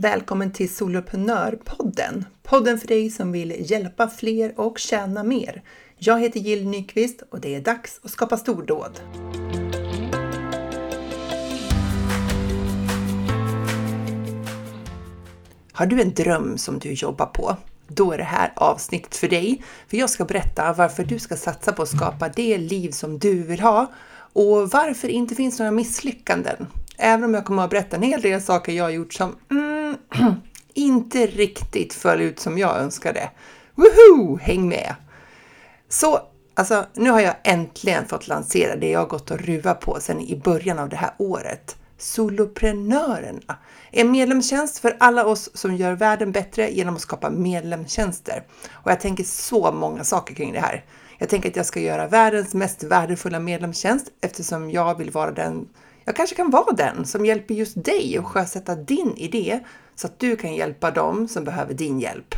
Välkommen till Soloprenörpodden! Podden för dig som vill hjälpa fler och tjäna mer. Jag heter Jill Nyqvist och det är dags att skapa stordåd. Har du en dröm som du jobbar på? Då är det här avsnittet för dig. För jag ska berätta varför du ska satsa på att skapa det liv som du vill ha och varför det inte finns några misslyckanden. Även om jag kommer att berätta en hel del saker jag har gjort som mm, inte riktigt föll ut som jag önskade. Woho! Häng med! Så alltså, nu har jag äntligen fått lansera det jag gått och ruvat på sedan i början av det här året. Soloprenörerna. En medlemstjänst för alla oss som gör världen bättre genom att skapa medlemstjänster. Och jag tänker så många saker kring det här. Jag tänker att jag ska göra världens mest värdefulla medlemstjänst eftersom jag vill vara den jag kanske kan vara den som hjälper just dig att sjösätta din idé så att du kan hjälpa dem som behöver din hjälp.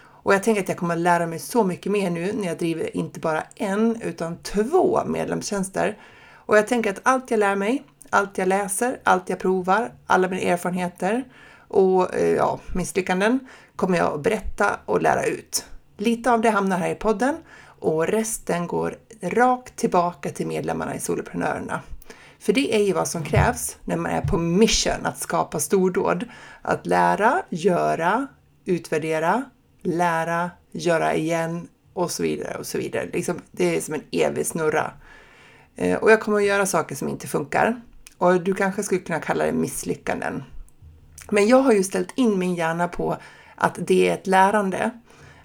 Och jag tänker att jag kommer att lära mig så mycket mer nu när jag driver inte bara en utan två medlemstjänster. Och jag tänker att allt jag lär mig, allt jag läser, allt jag provar, alla mina erfarenheter och eh, ja, misslyckanden kommer jag att berätta och lära ut. Lite av det hamnar här i podden och resten går rakt tillbaka till medlemmarna i Soloprenörerna. För det är ju vad som krävs när man är på mission att skapa stordåd. Att lära, göra, utvärdera, lära, göra igen och så vidare och så vidare. Liksom, det är som en evig snurra. Eh, och jag kommer att göra saker som inte funkar. Och du kanske skulle kunna kalla det misslyckanden. Men jag har ju ställt in min hjärna på att det är ett lärande.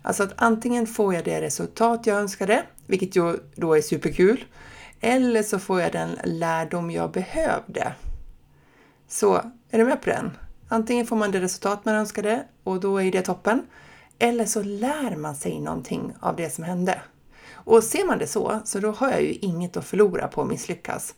Alltså att antingen får jag det resultat jag önskade, vilket ju då är superkul, eller så får jag den lärdom jag behövde. Så, är du med på den? Antingen får man det resultat man önskade och då är det toppen. Eller så lär man sig någonting av det som hände. Och ser man det så, så då har jag ju inget att förlora på att misslyckas.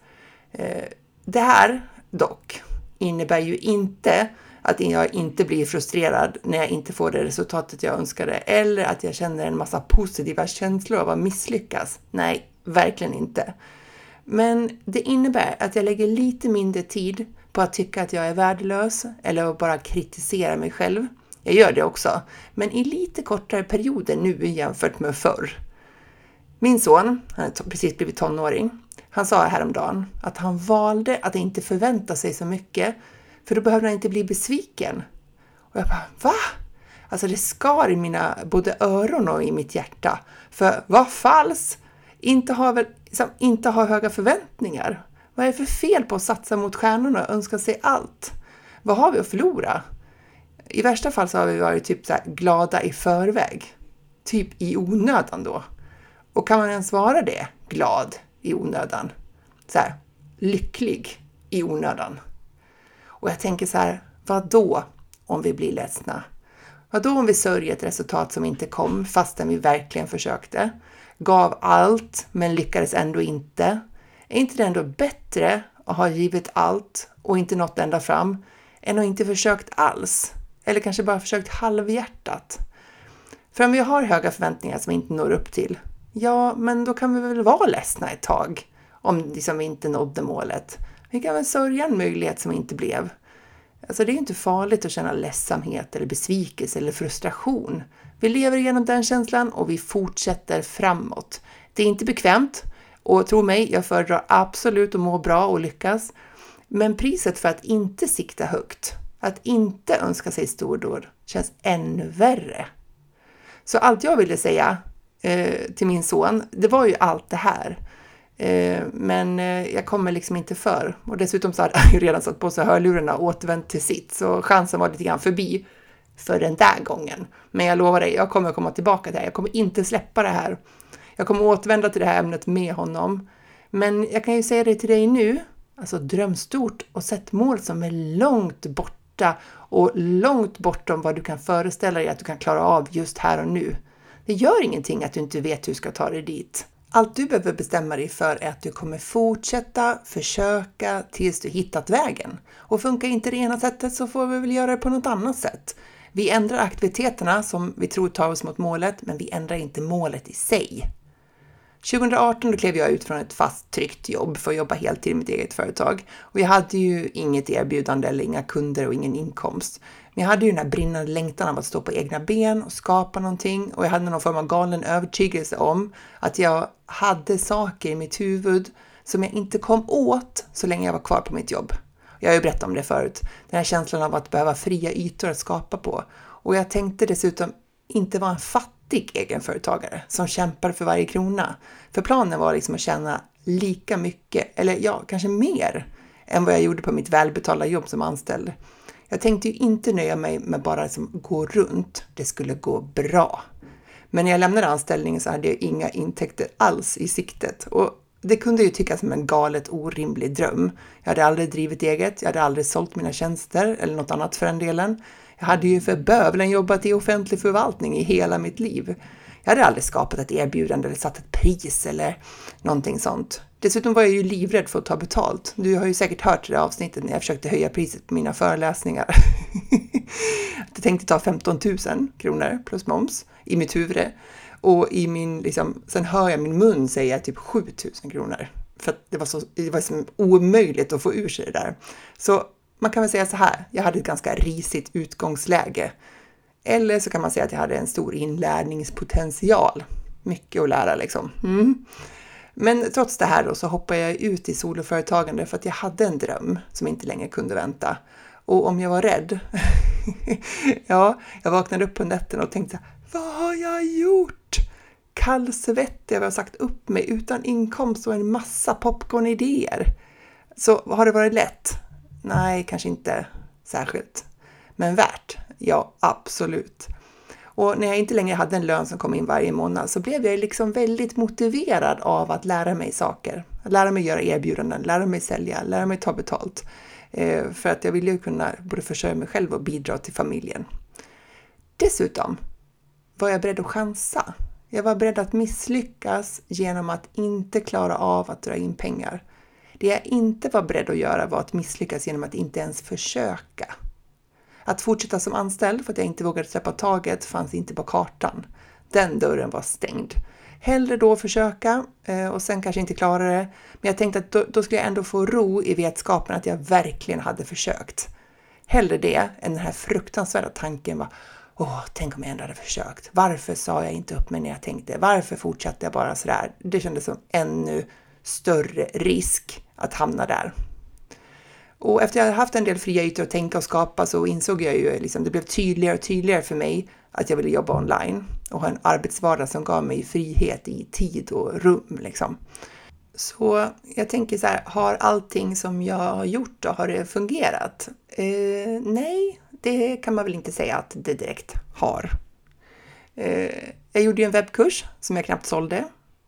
Eh, det här dock innebär ju inte att jag inte blir frustrerad när jag inte får det resultatet jag önskade eller att jag känner en massa positiva känslor av att misslyckas. Nej, verkligen inte. Men det innebär att jag lägger lite mindre tid på att tycka att jag är värdelös eller bara kritisera mig själv. Jag gör det också, men i lite kortare perioder nu jämfört med förr. Min son, han har precis blivit tonåring, han sa häromdagen att han valde att inte förvänta sig så mycket, för då behövde han inte bli besviken. Och jag bara, va? Alltså det skar i mina både öron och i mitt hjärta. För vad falskt! Inte väl, liksom, inte ha höga förväntningar. Vad är det för fel på att satsa mot stjärnorna och önska sig allt? Vad har vi att förlora? I värsta fall så har vi varit typ så glada i förväg. Typ i onödan då. Och kan man ens vara det? Glad i onödan. Så här, lycklig i onödan. Och jag tänker så här, vad då om vi blir ledsna? Vadå då om vi sörjer ett resultat som inte kom fastän vi verkligen försökte? gav allt men lyckades ändå inte. Är inte det ändå bättre att ha givit allt och inte nått ända fram än att inte försökt alls? Eller kanske bara försökt halvhjärtat? För om vi har höga förväntningar som vi inte når upp till, ja, men då kan vi väl vara ledsna ett tag om liksom vi inte nådde målet. Vi kan väl sörja en möjlighet som inte blev. Alltså det är inte farligt att känna ledsamhet eller besvikelse eller frustration. Vi lever igenom den känslan och vi fortsätter framåt. Det är inte bekvämt och tro mig, jag föredrar absolut att må bra och lyckas. Men priset för att inte sikta högt, att inte önska sig stordåd, känns ännu värre. Så allt jag ville säga eh, till min son, det var ju allt det här. Eh, men eh, jag kommer liksom inte för. Och dessutom så hade han ju redan satt på sig hörlurarna och återvänt till sitt, så chansen var lite grann förbi för den där gången. Men jag lovar dig, jag kommer komma tillbaka till det här. Jag kommer inte släppa det här. Jag kommer återvända till det här ämnet med honom. Men jag kan ju säga det till dig nu, alltså dröm stort och sätt mål som är långt borta och långt bortom vad du kan föreställa dig att du kan klara av just här och nu. Det gör ingenting att du inte vet hur du ska ta dig dit. Allt du behöver bestämma dig för är att du kommer fortsätta försöka tills du hittat vägen. Och funkar inte det ena sättet så får vi väl göra det på något annat sätt. Vi ändrar aktiviteterna som vi tror tar oss mot målet, men vi ändrar inte målet i sig. 2018 då klev jag ut från ett fast tryggt jobb för att jobba heltid i mitt eget företag och jag hade ju inget erbjudande eller inga kunder och ingen inkomst. Men jag hade ju den här brinnande längtan av att stå på egna ben och skapa någonting och jag hade någon form av galen övertygelse om att jag hade saker i mitt huvud som jag inte kom åt så länge jag var kvar på mitt jobb. Jag har ju berättat om det förut, den här känslan av att behöva fria ytor att skapa på. Och jag tänkte dessutom inte vara en fattig egenföretagare som kämpar för varje krona. För planen var liksom att tjäna lika mycket, eller ja, kanske mer, än vad jag gjorde på mitt välbetalda jobb som anställd. Jag tänkte ju inte nöja mig med bara liksom gå runt, det skulle gå bra. Men när jag lämnade anställningen så hade jag inga intäkter alls i siktet och det kunde ju tyckas som en galet orimlig dröm. Jag hade aldrig drivit eget, jag hade aldrig sålt mina tjänster eller något annat för den delen. Jag hade ju för bövelen jobbat i offentlig förvaltning i hela mitt liv. Jag hade aldrig skapat ett erbjudande eller satt ett pris eller någonting sånt. Dessutom var jag ju livrädd för att ta betalt. Du har ju säkert hört det avsnittet när jag försökte höja priset på mina föreläsningar. jag tänkte ta 15 000 kronor plus moms i mitt huvud. Och i min, liksom, sen hör jag min mun säga typ 7 000 kronor. För att det var så det var liksom omöjligt att få ur sig det där. Så man kan väl säga så här, jag hade ett ganska risigt utgångsläge. Eller så kan man säga att jag hade en stor inlärningspotential. Mycket att lära liksom. Mm. Men trots det här då så hoppade jag ut i soloföretagande för att jag hade en dröm som inte längre kunde vänta. Och om jag var rädd? ja, jag vaknade upp på natten och tänkte vad har jag gjort? Kallsvettig, jag ha sagt upp mig utan inkomst och en massa popcornidéer. Så har det varit lätt? Nej, kanske inte särskilt. Men värt? Ja, absolut. Och när jag inte längre hade en lön som kom in varje månad så blev jag liksom väldigt motiverad av att lära mig saker. Att lära mig göra erbjudanden, lära mig sälja, lära mig ta betalt. Eh, för att jag ville ju kunna både försörja mig själv och bidra till familjen. Dessutom var jag beredd att chansa. Jag var beredd att misslyckas genom att inte klara av att dra in pengar. Det jag inte var beredd att göra var att misslyckas genom att inte ens försöka. Att fortsätta som anställd för att jag inte vågade släppa taget fanns inte på kartan. Den dörren var stängd. Hellre då försöka eh, och sen kanske inte klara det. Men jag tänkte att då, då skulle jag ändå få ro i vetskapen att jag verkligen hade försökt. Hellre det än den här fruktansvärda tanken var Åh, tänk om jag ändå hade försökt. Varför sa jag inte upp mig när jag tänkte? Varför fortsatte jag bara sådär? Det kändes som ännu större risk att hamna där. Och efter jag hade haft en del fria ytor att tänka och skapa så insåg jag ju liksom, det blev tydligare och tydligare för mig att jag ville jobba online och ha en arbetsvardag som gav mig frihet i tid och rum liksom. Så jag tänker så här, har allting som jag har gjort då, har det fungerat? Eh, nej, det kan man väl inte säga att det direkt har. Eh, jag gjorde ju en webbkurs som jag knappt sålde.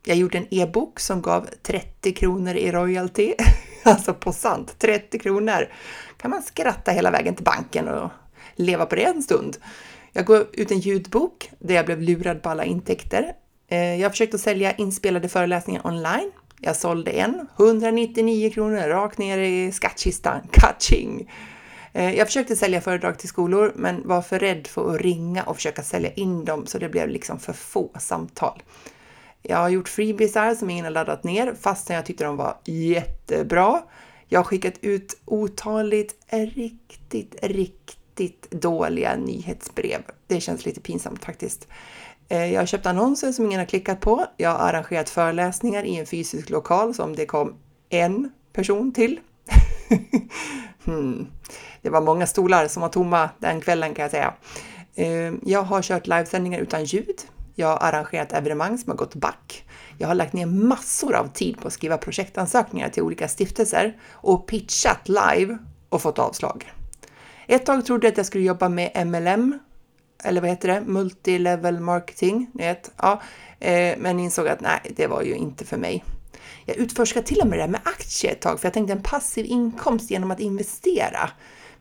Jag gjorde en e-bok som gav 30 kronor i royalty. alltså på sant, 30 kronor! kan man skratta hela vägen till banken och leva på det en stund. Jag gav ut en ljudbok där jag blev lurad på alla intäkter. Eh, jag försökte sälja inspelade föreläsningar online. Jag sålde en, 199 kronor, rakt ner i skattkistan. Catching! Eh, jag försökte sälja föredrag till skolor men var för rädd för att ringa och försöka sälja in dem så det blev liksom för få samtal. Jag har gjort freebisar som ingen har laddat ner fastän jag tyckte de var jättebra. Jag har skickat ut otaligt riktigt, riktigt dåliga nyhetsbrev. Det känns lite pinsamt faktiskt. Eh, jag har köpt annonser som ingen har klickat på. Jag har arrangerat föreläsningar i en fysisk lokal som det kom en person till. hmm. Det var många stolar som var tomma den kvällen kan jag säga. Eh, jag har kört livesändningar utan ljud. Jag har arrangerat evenemang som har gått back. Jag har lagt ner massor av tid på att skriva projektansökningar till olika stiftelser och pitchat live och fått avslag. Ett tag trodde jag att jag skulle jobba med MLM, eller vad heter det, multilevel marketing, ni vet, ja, eh, men insåg att nej, det var ju inte för mig. Jag utforskade till och med det där med aktier ett tag, för jag tänkte en passiv inkomst genom att investera.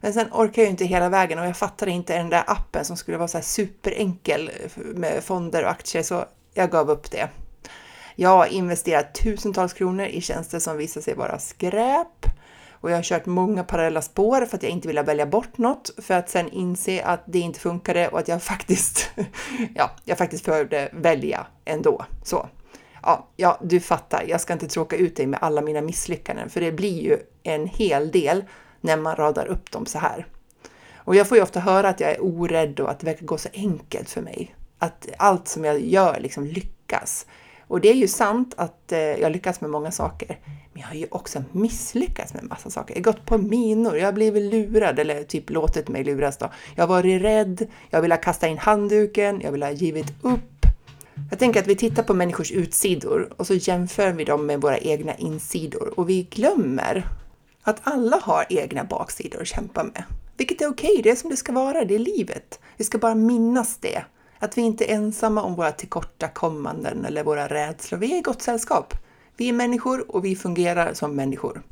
Men sen orkar jag inte hela vägen och jag fattade inte den där appen som skulle vara så här superenkel med fonder och aktier, så jag gav upp det. Jag har investerat tusentals kronor i tjänster som visar sig vara skräp och jag har kört många parallella spår för att jag inte ville välja bort något för att sen inse att det inte funkade och att jag faktiskt, ja, jag faktiskt behövde välja ändå. Så ja, ja, du fattar, jag ska inte tråka ut dig med alla mina misslyckanden, för det blir ju en hel del när man radar upp dem så här. Och jag får ju ofta höra att jag är orädd och att det verkar gå så enkelt för mig. Att allt som jag gör liksom lyckas. Och det är ju sant att eh, jag lyckas med många saker. Men jag har ju också misslyckats med en massa saker. Jag har gått på minor, jag har blivit lurad eller typ låtit mig luras då. Jag har varit rädd, jag vill ha kastat in handduken, jag vill ha givit upp. Jag tänker att vi tittar på människors utsidor och så jämför vi dem med våra egna insidor och vi glömmer att alla har egna baksidor att kämpa med. Vilket är okej, okay, det är som det ska vara, det är livet. Vi ska bara minnas det. Att vi inte är ensamma om våra tillkortakommanden eller våra rädslor. Vi är i gott sällskap. Vi är människor och vi fungerar som människor.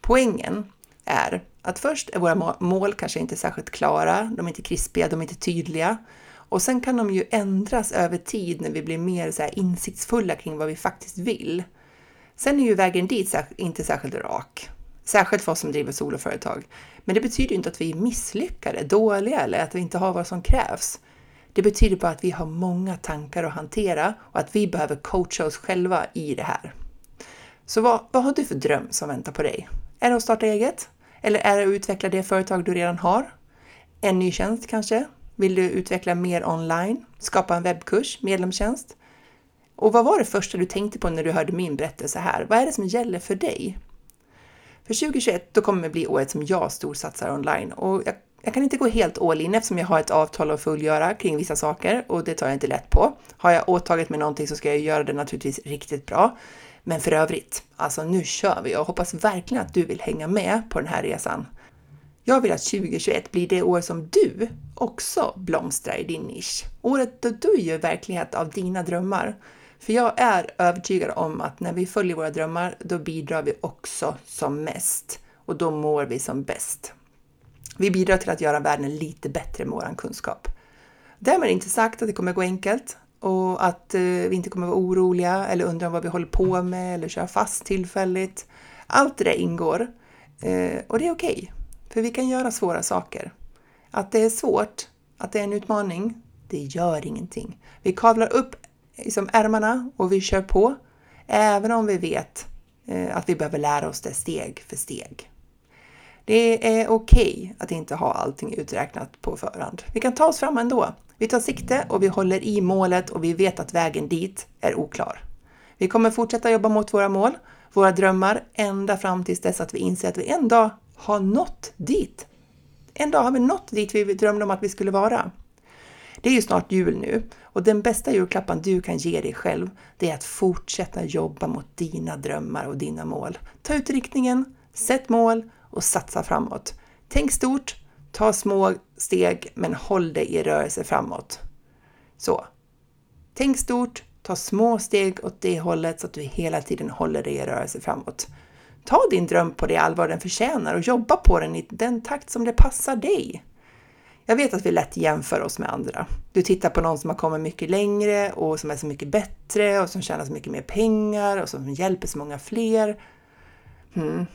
Poängen är att först är våra mål kanske inte särskilt klara, de är inte krispiga, de är inte tydliga. Och sen kan de ju ändras över tid när vi blir mer så insiktsfulla kring vad vi faktiskt vill. Sen är ju vägen dit inte särskilt rak. Särskilt för oss som driver soloföretag. Men det betyder inte att vi är misslyckade, dåliga eller att vi inte har vad som krävs. Det betyder bara att vi har många tankar att hantera och att vi behöver coacha oss själva i det här. Så vad, vad har du för dröm som väntar på dig? Är det att starta eget? Eller är det att utveckla det företag du redan har? En ny tjänst kanske? Vill du utveckla mer online? Skapa en webbkurs? Medlemstjänst? Och vad var det första du tänkte på när du hörde min berättelse här? Vad är det som gäller för dig? För 2021 då kommer det bli året som jag storsatsar online och jag, jag, kan inte gå helt all in eftersom jag har ett avtal att fullgöra kring vissa saker och det tar jag inte lätt på. Har jag åtagit mig någonting så ska jag göra det naturligtvis riktigt bra. Men för övrigt, alltså nu kör vi. Jag hoppas verkligen att du vill hänga med på den här resan. Jag vill att 2021 blir det år som du också blomstrar i din nisch. Året då du gör verklighet av dina drömmar. För jag är övertygad om att när vi följer våra drömmar, då bidrar vi också som mest och då mår vi som bäst. Vi bidrar till att göra världen lite bättre med vår kunskap. Därmed inte sagt att det kommer gå enkelt och att eh, vi inte kommer vara oroliga eller undra vad vi håller på med eller köra fast tillfälligt. Allt det där ingår eh, och det är okej, okay, för vi kan göra svåra saker. Att det är svårt, att det är en utmaning, det gör ingenting. Vi kavlar upp liksom ärmarna och vi kör på, även om vi vet eh, att vi behöver lära oss det steg för steg. Det är okej okay att inte ha allting uträknat på förhand. Vi kan ta oss fram ändå. Vi tar sikte och vi håller i målet och vi vet att vägen dit är oklar. Vi kommer fortsätta jobba mot våra mål, våra drömmar, ända fram tills dess att vi inser att vi en dag har nått dit. En dag har vi nått dit vi drömde om att vi skulle vara. Det är ju snart jul nu och den bästa julklappen du kan ge dig själv, det är att fortsätta jobba mot dina drömmar och dina mål. Ta ut riktningen, sätt mål och satsa framåt. Tänk stort, ta små steg, men håll dig i rörelse framåt. Så. Tänk stort, ta små steg åt det hållet så att du hela tiden håller dig i rörelse framåt. Ta din dröm på det allvar den förtjänar och jobba på den i den takt som det passar dig. Jag vet att vi lätt jämför oss med andra. Du tittar på någon som har kommit mycket längre och som är så mycket bättre och som tjänar så mycket mer pengar och som hjälper så många fler. Hmm.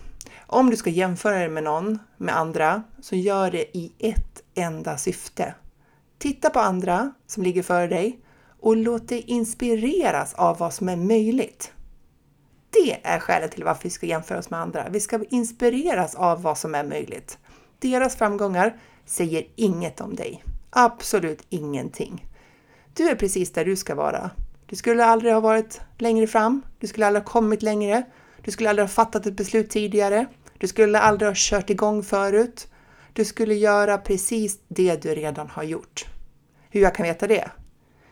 Om du ska jämföra dig med någon, med andra, så gör det i ett enda syfte. Titta på andra som ligger före dig och låt dig inspireras av vad som är möjligt. Det är skälet till varför vi ska jämföra oss med andra. Vi ska inspireras av vad som är möjligt. Deras framgångar säger inget om dig. Absolut ingenting. Du är precis där du ska vara. Du skulle aldrig ha varit längre fram. Du skulle aldrig ha kommit längre. Du skulle aldrig ha fattat ett beslut tidigare. Du skulle aldrig ha kört igång förut. Du skulle göra precis det du redan har gjort. Hur jag kan veta det?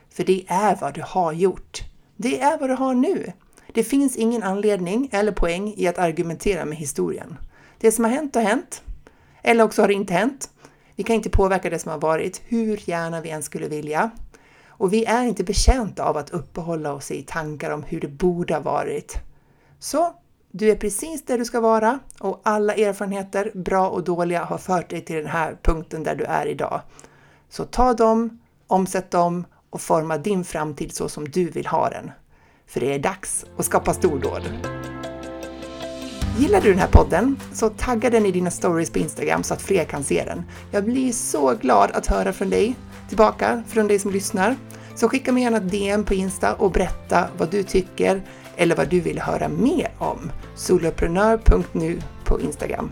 För det är vad du har gjort. Det är vad du har nu. Det finns ingen anledning eller poäng i att argumentera med historien. Det som har hänt har hänt. Eller också har det inte hänt. Vi kan inte påverka det som har varit, hur gärna vi än skulle vilja. Och vi är inte betjänta av att uppehålla oss i tankar om hur det borde ha varit. Så du är precis där du ska vara och alla erfarenheter, bra och dåliga, har fört dig till den här punkten där du är idag. Så ta dem, omsätt dem och forma din framtid så som du vill ha den. För det är dags att skapa stordåd. Gillar du den här podden så tagga den i dina stories på Instagram så att fler kan se den. Jag blir så glad att höra från dig tillbaka, från dig som lyssnar. Så skicka mig gärna ett DM på Insta och berätta vad du tycker eller vad du vill höra mer om. soloprenör.nu på Instagram.